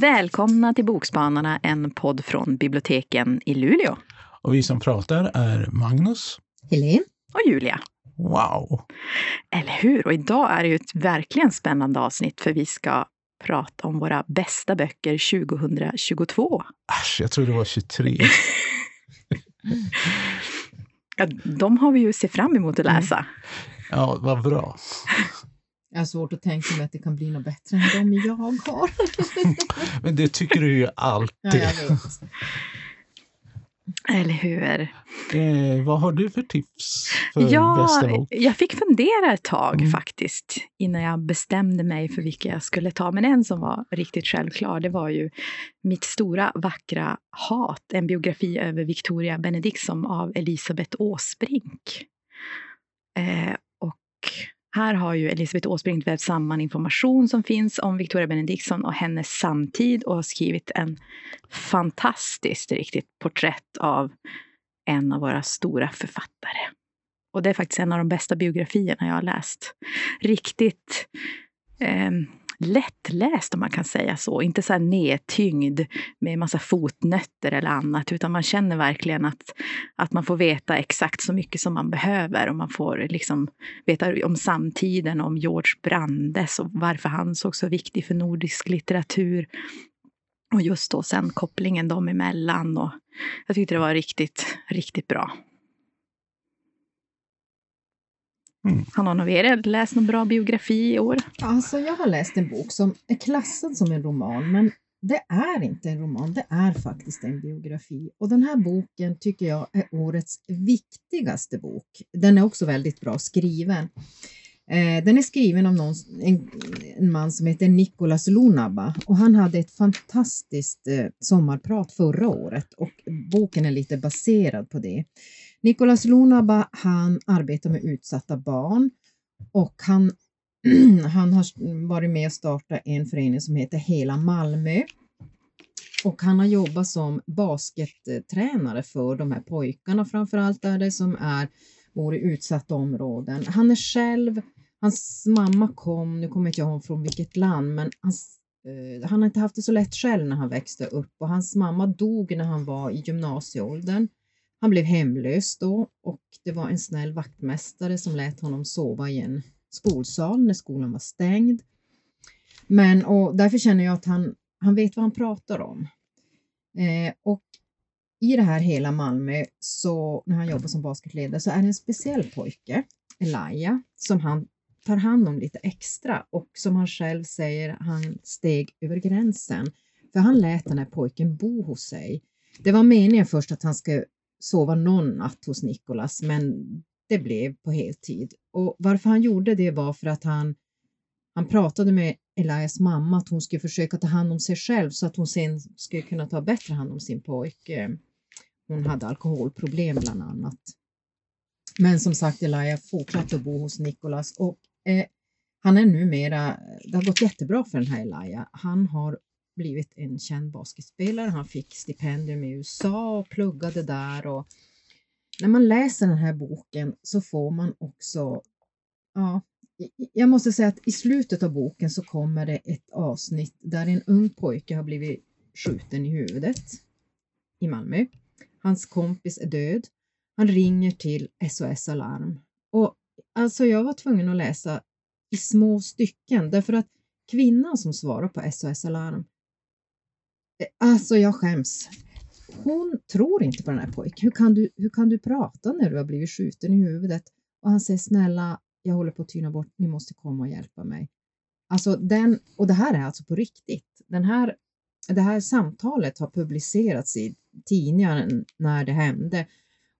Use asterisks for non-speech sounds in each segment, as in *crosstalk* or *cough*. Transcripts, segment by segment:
Välkomna till Bokspanarna, en podd från biblioteken i Luleå. Och vi som pratar är Magnus. Helene. Och Julia. Wow! Eller hur? Och idag är det ju ett verkligen spännande avsnitt för vi ska prata om våra bästa böcker 2022. Äsch, jag tror det var 23. *laughs* ja, de har vi ju sett fram emot att läsa. Mm. Ja, vad bra. Jag har svårt att tänka mig att det kan bli något bättre än de jag har. *laughs* Men det tycker du ju *laughs* alltid. Ja, jag vet. Eller hur? Eh, vad har du för tips för ja, bästa bok? Jag fick fundera ett tag mm. faktiskt innan jag bestämde mig för vilka jag skulle ta. Men en som var riktigt självklar, det var ju Mitt stora vackra hat, en biografi över Victoria Benedictsson av Elisabeth Åsbrink. Eh, och här har ju Elisabeth Åsbrink vävt samman information som finns om Victoria Benediktsson och hennes samtid och har skrivit en fantastiskt riktigt porträtt av en av våra stora författare. Och det är faktiskt en av de bästa biografierna jag har läst. Riktigt eh, lättläst om man kan säga så. Inte så här nedtyngd med massa fotnötter eller annat, utan man känner verkligen att, att man får veta exakt så mycket som man behöver och man får liksom veta om samtiden, om George Brandes och varför han såg så viktig för nordisk litteratur. Och just då sen kopplingen dem emellan. Och jag tyckte det var riktigt, riktigt bra. Mm. Har någon av er läst någon bra biografi i år? Alltså, jag har läst en bok som är klassad som en roman, men det är inte en roman, det är faktiskt en biografi. Och den här boken tycker jag är årets viktigaste bok. Den är också väldigt bra skriven. Eh, den är skriven av någon, en, en, man som heter Nicolas Lunaba och han hade ett fantastiskt eh, sommarprat förra året och boken är lite baserad på det. Nicolas Lunaba han arbetar med utsatta barn och han, *clears throat* han har varit med och startat en förening som heter Hela Malmö. Och han har jobbat som baskettränare för de här pojkarna framförallt där det som är bor i utsatta områden. Han är själv, hans mamma kom, nu kommer inte jag ihåg från vilket land, men hans, eh, han har inte haft det så lätt själv när han växte upp och hans mamma dog när han var i gymnasieåldern. Han blev hemlös då och det var en snäll vaktmästare som lät honom sova i en skolsal när skolan var stängd. Men och därför känner jag att han, han vet vad han pratar om. Eh, och i det här hela Malmö, så när han jobbar som basketledare, så är det en speciell pojke, Elijah, som han tar hand om lite extra och som han själv säger, han steg över gränsen. För han lät den här pojken bo hos sig. Det var meningen först att han skulle sova någon natt hos Nikolas, men det blev på heltid. Och varför han gjorde det var för att han, han pratade med Elias mamma att hon skulle försöka ta hand om sig själv så att hon sen skulle kunna ta bättre hand om sin pojke. Hon hade alkoholproblem bland annat. Men som sagt, Elia fortsatte att bo hos Nikolas och eh, han är numera, det har gått jättebra för den här Elia. Han har blivit en känd basketspelare. Han fick stipendium i USA och pluggade där. Och när man läser den här boken så får man också, ja, jag måste säga att i slutet av boken så kommer det ett avsnitt där en ung pojke har blivit skjuten i huvudet i Malmö. Hans kompis är död. Han ringer till SOS Alarm och alltså jag var tvungen att läsa i små stycken därför att kvinnan som svarar på SOS Alarm Alltså jag skäms. Hon tror inte på den här pojken. Hur kan, du, hur kan du prata när du har blivit skjuten i huvudet? Och han säger snälla, jag håller på att tyna bort, ni måste komma och hjälpa mig. Alltså den, och det här är alltså på riktigt. Den här, det här samtalet har publicerats i tidningen när det hände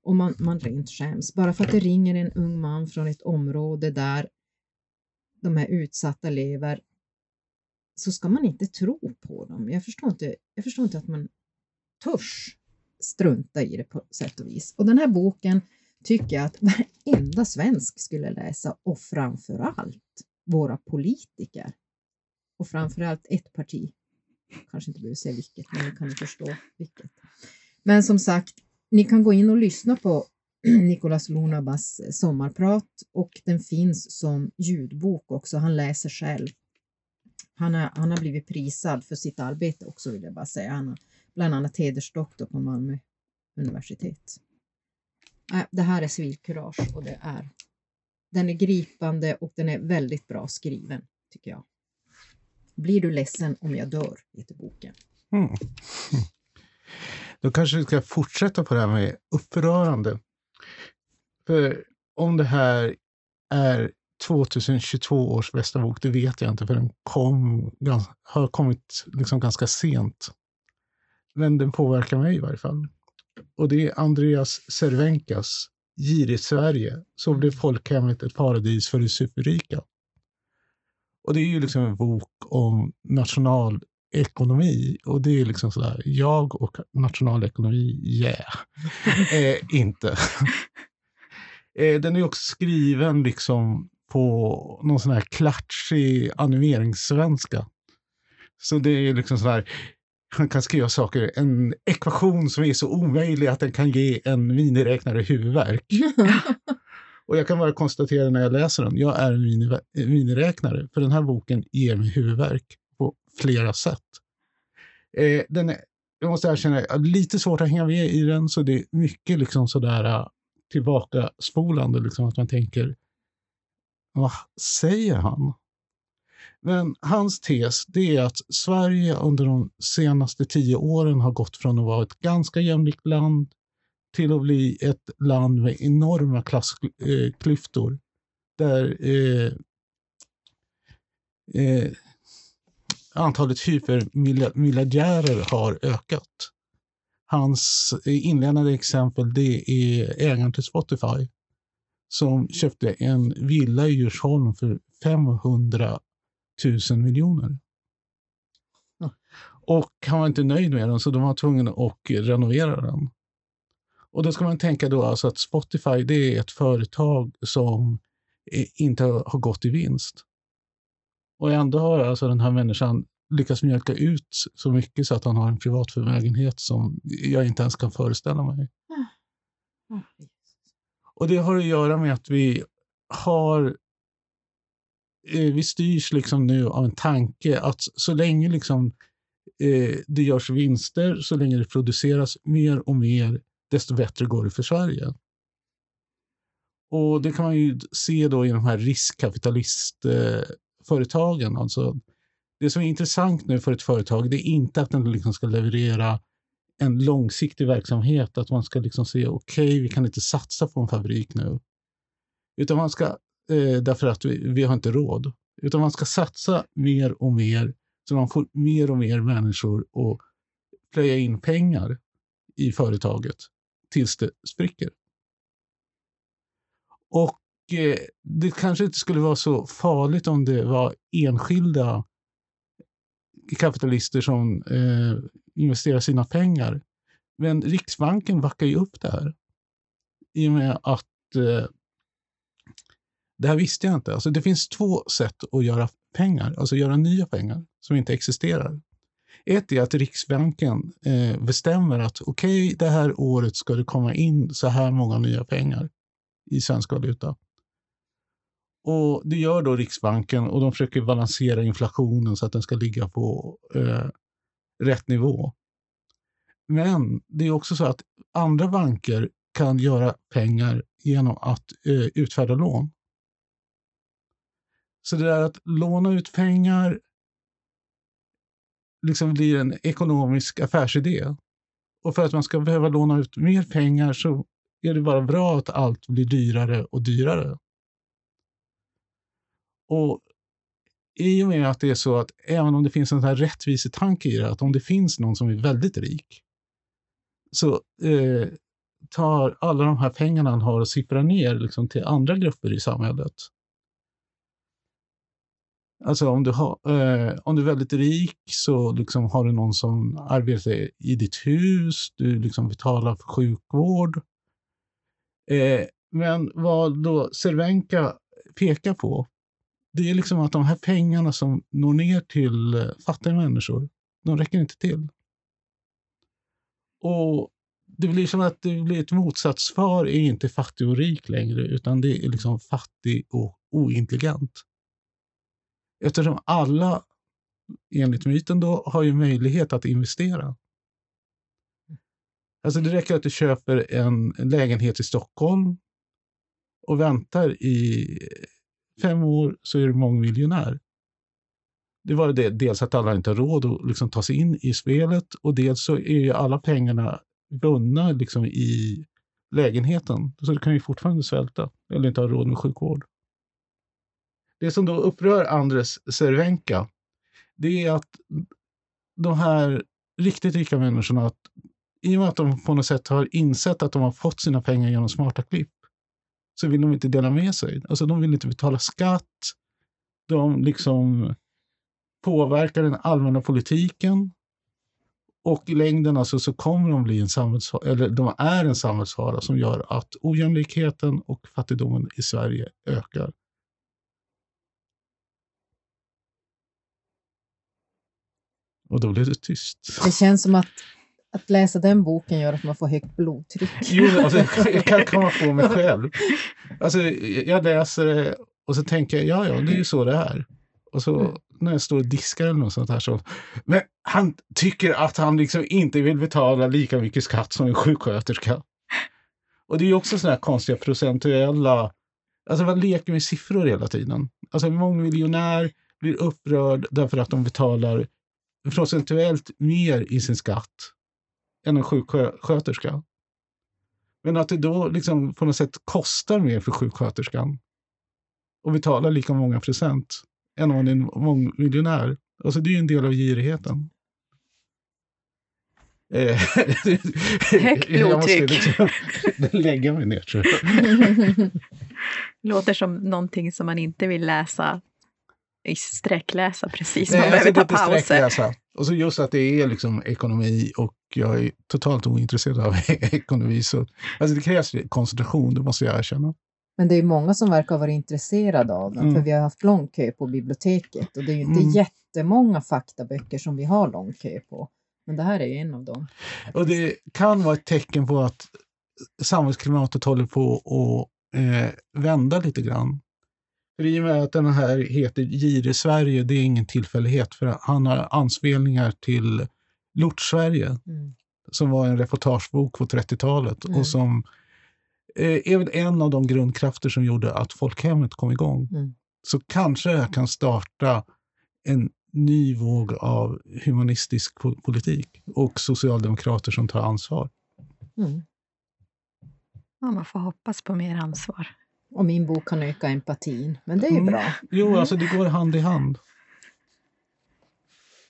och man, man rent skäms. Bara för att det ringer en ung man från ett område där de här utsatta lever så ska man inte tro på dem. Jag förstår inte, jag förstår inte att man törs strunta i det på sätt och vis. Och den här boken tycker jag att varenda svensk skulle läsa och framför allt våra politiker. Och framför allt ett parti. Kanske inte behöver säga vilket, men ni kan ju förstå vilket. Men som sagt, ni kan gå in och lyssna på *clears throat* Nicolas Lunabas sommarprat och den finns som ljudbok också. Han läser själv. Han har, han har blivit prisad för sitt arbete också vill jag bara säga. Han har bland annat hedersdoktor på Malmö universitet. Äh, det här är civilkurage och det är, den är gripande och den är väldigt bra skriven tycker jag. Blir du ledsen om jag dör, heter boken. Mm. Då kanske vi ska fortsätta på det här med upprörande. För om det här är 2022 års bästa bok, det vet jag inte, för den kom, har kommit liksom ganska sent. Men den påverkar mig i varje fall. Och det är Andreas Cervenkas Girigt Sverige, så blev folkhemmet ett paradis för de superrika. Och det är ju liksom en bok om nationalekonomi. Och det är liksom sådär, jag och nationalekonomi, yeah. *laughs* eh, inte. *laughs* eh, den är också skriven liksom på någon sån här klatschig animeringssvenska. Så det är liksom sådär, han kan skriva saker, en ekvation som är så omöjlig att den kan ge en miniräknare huvudvärk. *laughs* Och jag kan bara konstatera när jag läser den, jag är en miniräknare, för den här boken ger mig huvudvärk på flera sätt. Eh, den är, jag måste erkänna, jag har lite svårt att hänga med i den, så det är mycket liksom sådär äh, tillbakaspolande, liksom att man tänker, vad säger han? Men hans tes det är att Sverige under de senaste tio åren har gått från att vara ett ganska jämlikt land till att bli ett land med enorma klassklyftor. Där eh, eh, antalet hypermiljardärer har ökat. Hans inledande exempel det är ägaren till Spotify som köpte en villa i Djursholm för 500 000 miljoner. Och han var inte nöjd med den så de var tvungna att renovera den. Och då ska man tänka då alltså att Spotify det är ett företag som inte har gått i vinst. Och ändå har alltså den här människan lyckats mjölka ut så mycket så att han har en privat förmögenhet som jag inte ens kan föreställa mig. Och det har att göra med att vi har eh, vi styrs liksom nu av en tanke att så länge liksom, eh, det görs vinster, så länge det produceras mer och mer desto bättre går det för Sverige. Och det kan man ju se då i de här riskkapitalistföretagen. Alltså, det som är intressant nu för ett företag det är inte att den liksom ska leverera en långsiktig verksamhet, att man ska liksom se okej, okay, vi kan inte satsa på en fabrik nu. Utan man ska, eh, därför att vi, vi har inte råd. Utan man ska satsa mer och mer så man får mer och mer människor att plöja in pengar i företaget tills det spricker. Och eh, det kanske inte skulle vara så farligt om det var enskilda kapitalister som eh, investera sina pengar. Men Riksbanken backar ju upp det här. I och med att eh, det här visste jag inte. Alltså det finns två sätt att göra pengar, alltså göra nya pengar som inte existerar. Ett är att Riksbanken eh, bestämmer att okej, okay, det här året ska det komma in så här många nya pengar i svensk valuta. Och Det gör då Riksbanken och de försöker balansera inflationen så att den ska ligga på eh, rätt nivå. Men det är också så att andra banker kan göra pengar genom att eh, utfärda lån. Så det där att låna ut pengar liksom blir en ekonomisk affärsidé. Och för att man ska behöva låna ut mer pengar så är det bara bra att allt blir dyrare och dyrare. Och i och med att det är så att även om det finns en rättvisetanke i det, att om det finns någon som är väldigt rik, så eh, tar alla de här pengarna han har och sipprar ner liksom, till andra grupper i samhället. Alltså om du, har, eh, om du är väldigt rik så liksom har du någon som arbetar i ditt hus, du liksom betalar för sjukvård. Eh, men vad då Cervenka pekar på, det är liksom att de här pengarna som når ner till eh, fattiga människor, de räcker inte till. Och det blir som att det blir ett motsatsfar är inte fattig och rik längre, utan det är liksom fattig och ointelligent. Eftersom alla, enligt myten då, har ju möjlighet att investera. Alltså det räcker att du köper en lägenhet i Stockholm och väntar i fem år så är du mångmiljonär. Det var det, dels att alla inte har råd att liksom ta sig in i spelet och dels så är ju alla pengarna bundna liksom i lägenheten. Så du kan ju fortfarande svälta eller inte ha råd med sjukvård. Det som då upprör Andres Cervenka, det är att de här riktigt rika människorna, att i och med att de på något sätt har insett att de har fått sina pengar genom smarta klipp, så vill de inte dela med sig. Alltså de vill inte betala skatt. De liksom påverkar den allmänna politiken. Och i längden alltså så kommer de bli en samhällsfara, eller de är en samhällsfara som gör att ojämlikheten och fattigdomen i Sverige ökar. Och då blir det tyst. Det känns som att, att läsa den boken gör att man får högt blodtryck. Jo, alltså, jag kan komma på mig själv. Alltså, jag läser det och så tänker jag, ja, ja, det är ju så det är. Och så mm när jag står och diskar eller något sånt här så, men han tycker att han liksom inte vill betala lika mycket skatt som en sjuksköterska. Och det är ju också sådana här konstiga procentuella, alltså man leker med siffror hela tiden. Alltså en mångmiljonär blir upprörd därför att de betalar procentuellt mer i sin skatt än en sjuksköterska. Men att det då liksom på något sätt kostar mer för sjuksköterskan och betalar lika många procent än om man är mångmiljonär. Alltså det är ju en del av girigheten. Eh, *laughs* Högt blodtryck. Liksom *laughs* lägga mig ner tror jag. *laughs* Låter som någonting som man inte vill läsa sträckläsa precis. Man Nej, behöver ta pauser. Och så just att det är liksom ekonomi och jag är totalt ointresserad av ekonomi. Så, alltså det krävs koncentration, det måste jag erkänna. Men det är många som verkar vara intresserade av den, mm. för vi har haft lång kö på biblioteket och det är ju inte mm. jättemånga faktaböcker som vi har lång kö på. Men det här är en av dem. Och det kan vara ett tecken på att samhällsklimatet håller på att eh, vända lite grann. För i och med att den här heter Gire Sverige, det är ingen tillfällighet, för han har anspelningar till Lort-Sverige, mm. som var en reportagebok på 30-talet mm. och som eh, är väl en av de grundkrafter som gjorde att folkhemmet kom igång. Mm. Så kanske det kan starta en ny våg av humanistisk politik och socialdemokrater som tar ansvar. Mm. Ja, man får hoppas på mer ansvar. Och min bok kan öka empatin, men det är ju mm. bra. Jo, mm. alltså det går hand i hand.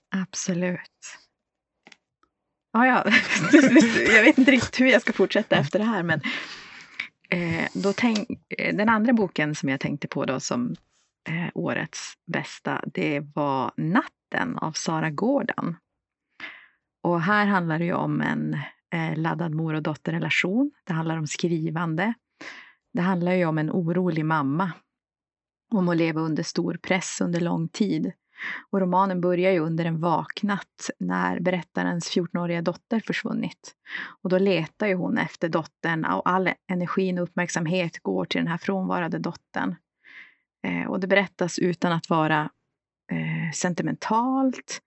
Absolut. Ja, ja. *laughs* jag vet inte riktigt hur jag ska fortsätta efter det här, men eh, då tänk, eh, den andra boken som jag tänkte på då som eh, årets bästa, det var Natten av Sara Gordon. Och här handlar det ju om en eh, laddad mor och dotterrelation. Det handlar om skrivande. Det handlar ju om en orolig mamma. Om att leva under stor press under lång tid. Och romanen börjar ju under en vaknatt när berättarens 14-åriga dotter försvunnit. Och då letar ju hon efter dottern och all energin och uppmärksamhet går till den här frånvarande dottern. Eh, och det berättas utan att vara eh, sentimentalt.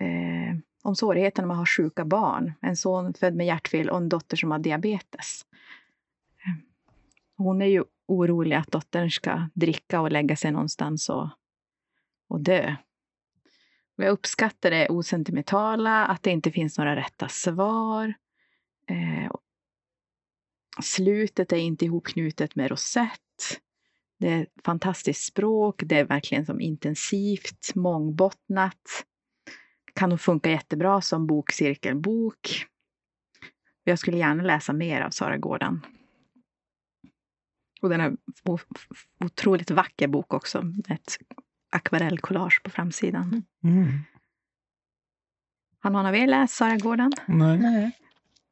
Eh, om svårigheterna med att ha sjuka barn, en son född med hjärtfel och en dotter som har diabetes. Eh, hon är ju orolig att dottern ska dricka och lägga sig någonstans och, och dö. Jag uppskattar det osentimentala, att det inte finns några rätta svar. Eh, slutet är inte ihopknutet med rosett. Det är fantastiskt språk, det är verkligen som intensivt, mångbottnat. Kan nog funka jättebra som bokcirkelbok. Jag skulle gärna läsa mer av Sara Gårdan. Och den är otroligt vacker bok också, ett akvarellkollage på framsidan. Mm. Har någon av er läst Sara Gården? Nej.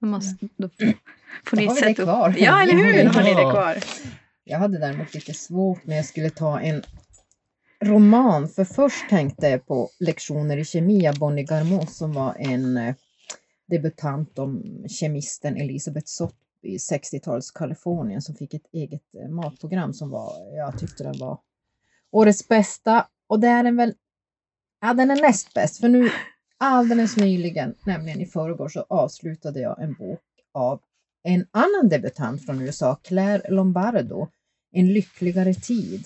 Då, måste, då *clears throat* får ni har vi det kvar. Ja, eller hur? Då har ni det kvar. Jag hade däremot lite svårt när jag skulle ta en roman, för först tänkte jag på Lektioner i kemi av Bonnie Garmot som var en eh, debutant om kemisten Elisabeth Sott i 60-talets Kalifornien som fick ett eget eh, matprogram som var, jag tyckte den var årets bästa. Och det är den väl, ja den är näst bäst för nu alldeles nyligen, nämligen i förrgår, så avslutade jag en bok av en annan debutant från USA, Claire Lombardo, En lyckligare tid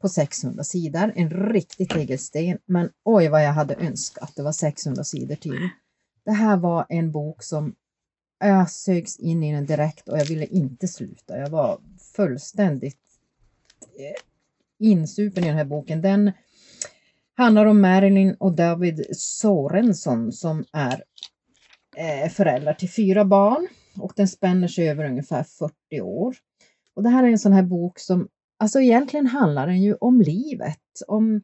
på 600 sidor. En riktig tegelsten, men oj vad jag hade önskat det var 600 sidor till. Det här var en bok som jag sögs in i den direkt och jag ville inte sluta. Jag var fullständigt eh, insupen i den här boken. Den handlar om Marilyn och David Sorensson som är eh, föräldrar till fyra barn och den spänner sig över ungefär 40 år. Och det här är en sån här bok som, alltså egentligen handlar den ju om livet, om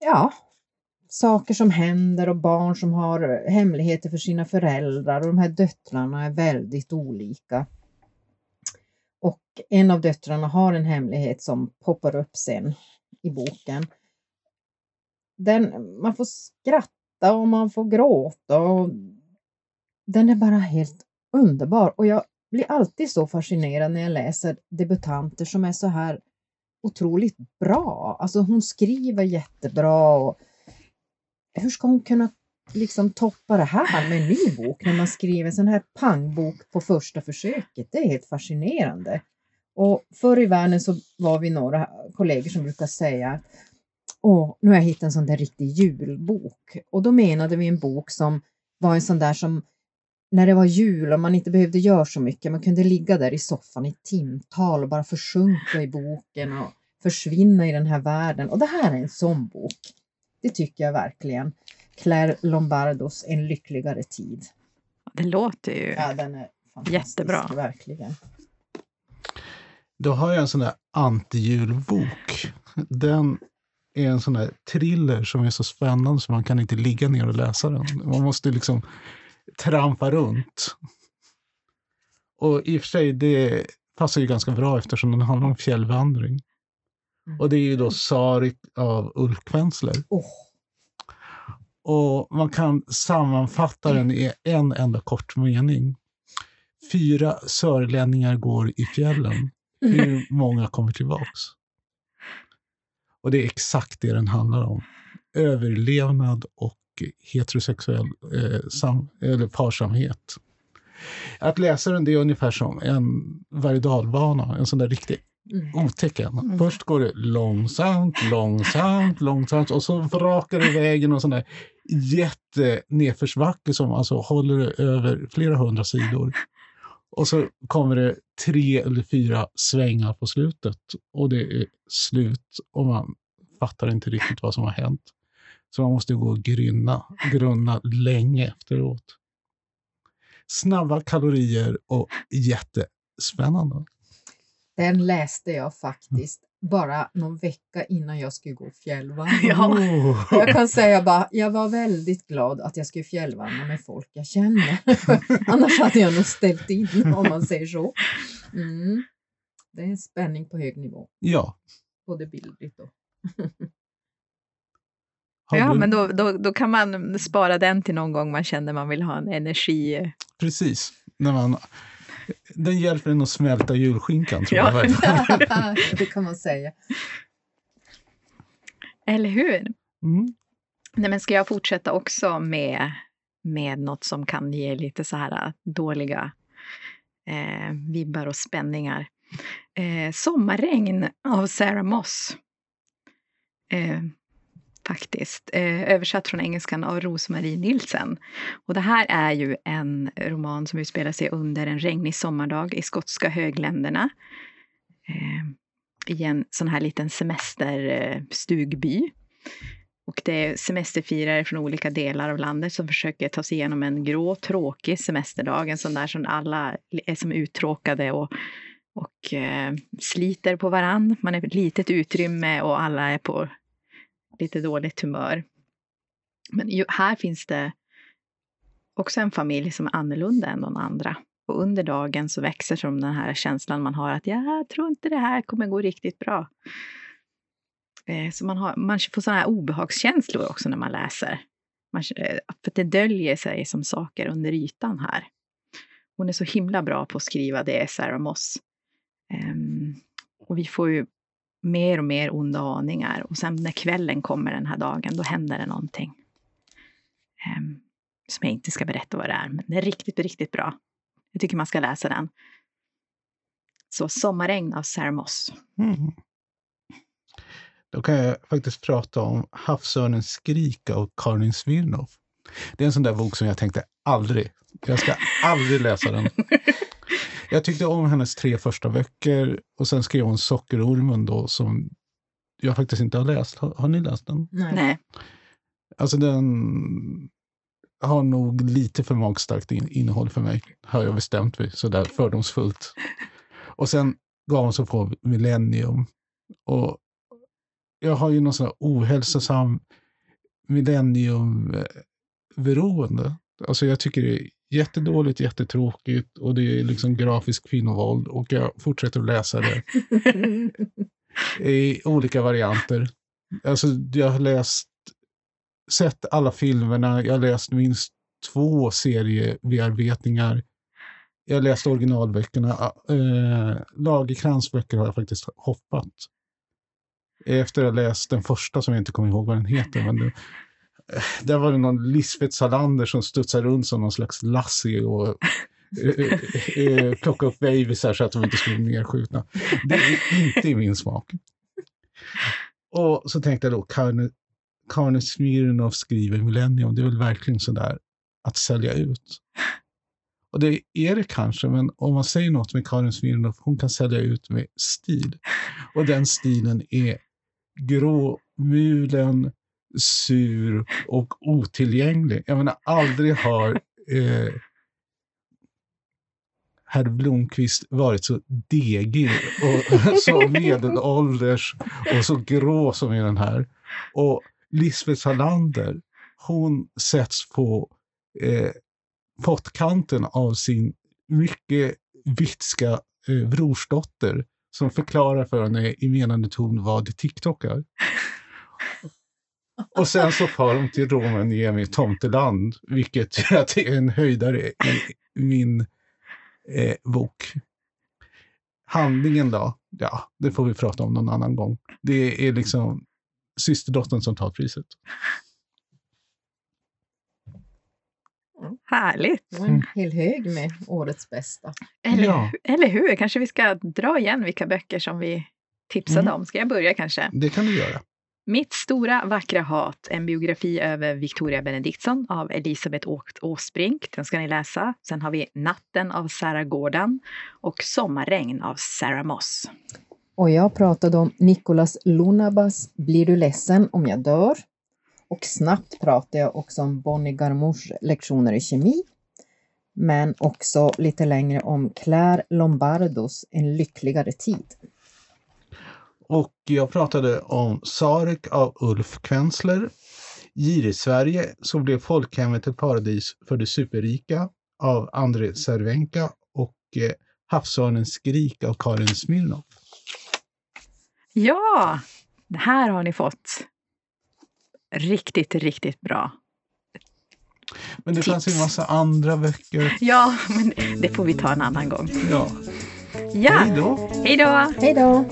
ja, saker som händer och barn som har hemligheter för sina föräldrar och de här döttrarna är väldigt olika. En av döttrarna har en hemlighet som poppar upp sen i boken. Den, man får skratta och man får gråta och den är bara helt underbar och jag blir alltid så fascinerad när jag läser debutanter som är så här otroligt bra. Alltså hon skriver jättebra och hur ska hon kunna liksom toppa det här med en ny bok när man skriver en sån här pangbok på första försöket? Det är helt fascinerande. Och förr i världen så var vi några kollegor som brukar säga Åh, nu har jag hittat en sån där riktig julbok. Och då menade vi en bok som var en sån där som när det var jul och man inte behövde göra så mycket, man kunde ligga där i soffan i timtal och bara försjunka i boken och försvinna i den här världen. Och det här är en sån bok. Det tycker jag verkligen. Claire Lombardos En lyckligare tid. Det låter ju ja, den är jättebra. Verkligen. Då har jag en sån där antijulbok. Den är en sån där thriller som är så spännande så man kan inte ligga ner och läsa den. Man måste liksom trampa runt. Och i och för sig, det passar ju ganska bra eftersom den handlar om fjällvandring. Mm. Och det är ju då Sarit av Ulf Kvensler. Oh. Och man kan sammanfatta den i en enda kort mening. Fyra sörlänningar går i fjällen. Hur *laughs* många kommer tillbaks? Och det är exakt det den handlar om. Överlevnad och heterosexuell eh, sam, eller parsamhet. Att läsa den det är ungefär som en varje en sån där riktig mm. otecken. Mm. Först går det långsamt, långsamt, långsamt och så vrakar det iväg någon sån där jättenedförsbacke som alltså håller över flera hundra sidor. Och så kommer det tre eller fyra svängar på slutet och det är slut och man fattar inte riktigt vad som har hänt. Så man måste gå och grynna, grunna länge efteråt. Snabba kalorier och jättespännande. Den läste jag faktiskt bara någon vecka innan jag skulle gå fjällvandring. *laughs* Ja. Jag kan säga bara, jag var väldigt glad att jag skulle fjällvandra med folk jag känner. *laughs* Annars hade jag nog ställt in om man säger så. Mm. Det är en spänning på hög nivå. Ja. Både bildligt och ja, men då, då, då kan man spara den till någon gång man känner man vill ha en energi. Precis. När man, den hjälper en att smälta julskinkan, tror ja. jag. *laughs* det kan man säga. Eller hur? Mm. Nej, men ska jag fortsätta också med, med något som kan ge lite så här äh, dåliga eh, vibbar och spänningar? Eh, Sommarregn av Sarah Moss. Eh, faktiskt. Eh, översatt från engelskan av Rosmarie Nielsen. Och det här är ju en roman som utspelar sig under en regnig sommardag i skotska högländerna. Eh, I en sån här liten semesterstugby. Och det är semesterfirare från olika delar av landet som försöker ta sig igenom en grå, tråkig semesterdag. En sån där som alla är som uttråkade och, och eh, sliter på varann. Man är ett litet utrymme och alla är på lite dåligt humör. Men ju, här finns det också en familj som är annorlunda än de andra. Och under dagen så växer som den här känslan man har att jag tror inte det här kommer gå riktigt bra. Eh, så man, har, man får sådana här obehagskänslor också när man läser. Man, eh, för det döljer sig som saker under ytan här. Hon är så himla bra på att skriva, det är Sarah Moss. Um, ehm, och vi får ju mer och mer onda aningar. Och sen när kvällen kommer den här dagen, då händer det någonting. Um, som jag inte ska berätta vad det är, men det är riktigt, riktigt bra. Jag tycker man ska läsa den. Så Sommarregn av Sarah Moss. Mm. Då kan jag faktiskt prata om Havsörnens skrik av Karin Smirnoff. Det är en sån där bok som jag tänkte aldrig, jag ska aldrig läsa den. *laughs* Jag tyckte om hennes tre första böcker och sen skrev hon Sockerormen då som jag faktiskt inte har läst. Har, har ni läst den? Nej. Alltså den har nog lite för magstarkt in, innehåll för mig, har jag bestämt mig sådär fördomsfullt. Och sen gav hon sig på Millennium. Och jag har ju någon sån här ohälsosam millenniumberoende. Alltså jag tycker det är jättedåligt, jättetråkigt och det är liksom grafisk kvinnovåld och jag fortsätter att läsa det *laughs* i olika varianter. Alltså jag har läst, sett alla filmerna, jag har läst minst två seriebearbetningar. Jag har läst originalböckerna. Äh, Lagerkrans böcker har jag faktiskt hoppat. Efter att ha läst den första som jag inte kommer ihåg vad den heter. Men det, *laughs* där var det någon Lisbeth Salander som studsade runt som någon slags Lassie och äh, plockade upp babysar så att de inte skulle bli nedskjutna. Det är inte i min smak. Och så tänkte jag då, Karin Smirnoff skriver Millennium, det är väl verkligen sådär att sälja ut. Och det är det kanske, men om man säger något med Karin Smirnoff, hon kan sälja ut med stil. Och den stilen är gråmulen, sur och otillgänglig. Jag menar, aldrig har eh, herr Blomqvist varit så degig och *laughs* så medelålders och så grå som i den här. Och Lisbeth Salander, hon sätts på eh, pottkanten av sin mycket vitska eh, brorsdotter som förklarar för henne i menande ton vad TikTok är. Och sen så far de till Rovaniemi tomteland, vilket *laughs* är en höjdare i min eh, bok. Handlingen då? Ja, det får vi prata om någon annan gång. Det är liksom systerdottern som tar priset. Härligt! Och en hel hög med årets bästa. Eller, ja. eller hur? Kanske vi ska dra igen vilka böcker som vi tipsade mm. om. Ska jag börja kanske? Det kan du göra. Mitt stora vackra hat, en biografi över Victoria Benediktsson av Elisabeth Åsbrink. Den ska ni läsa. Sen har vi Natten av Sarah Gordon och Sommarregn av Sarah Moss. Och jag pratade om Nicolas Lunabas Blir du ledsen om jag dör? Och snabbt pratade jag också om Bonnie Garmouches lektioner i kemi. Men också lite längre om Claire Lombardos En lyckligare tid. Och jag pratade om Sarek av Ulf Kvensler, Girig-Sverige som blev folkhemmet ett paradis för de superrika av André Cervenka och eh, Havsörnens skrik av Karin Smirnoff. Ja, det här har ni fått. Riktigt, riktigt bra. Men det tips. fanns ju en massa andra böcker. Ja, men det får vi ta en annan gång. Ja. ja. Hej då. Hej då. Hej då.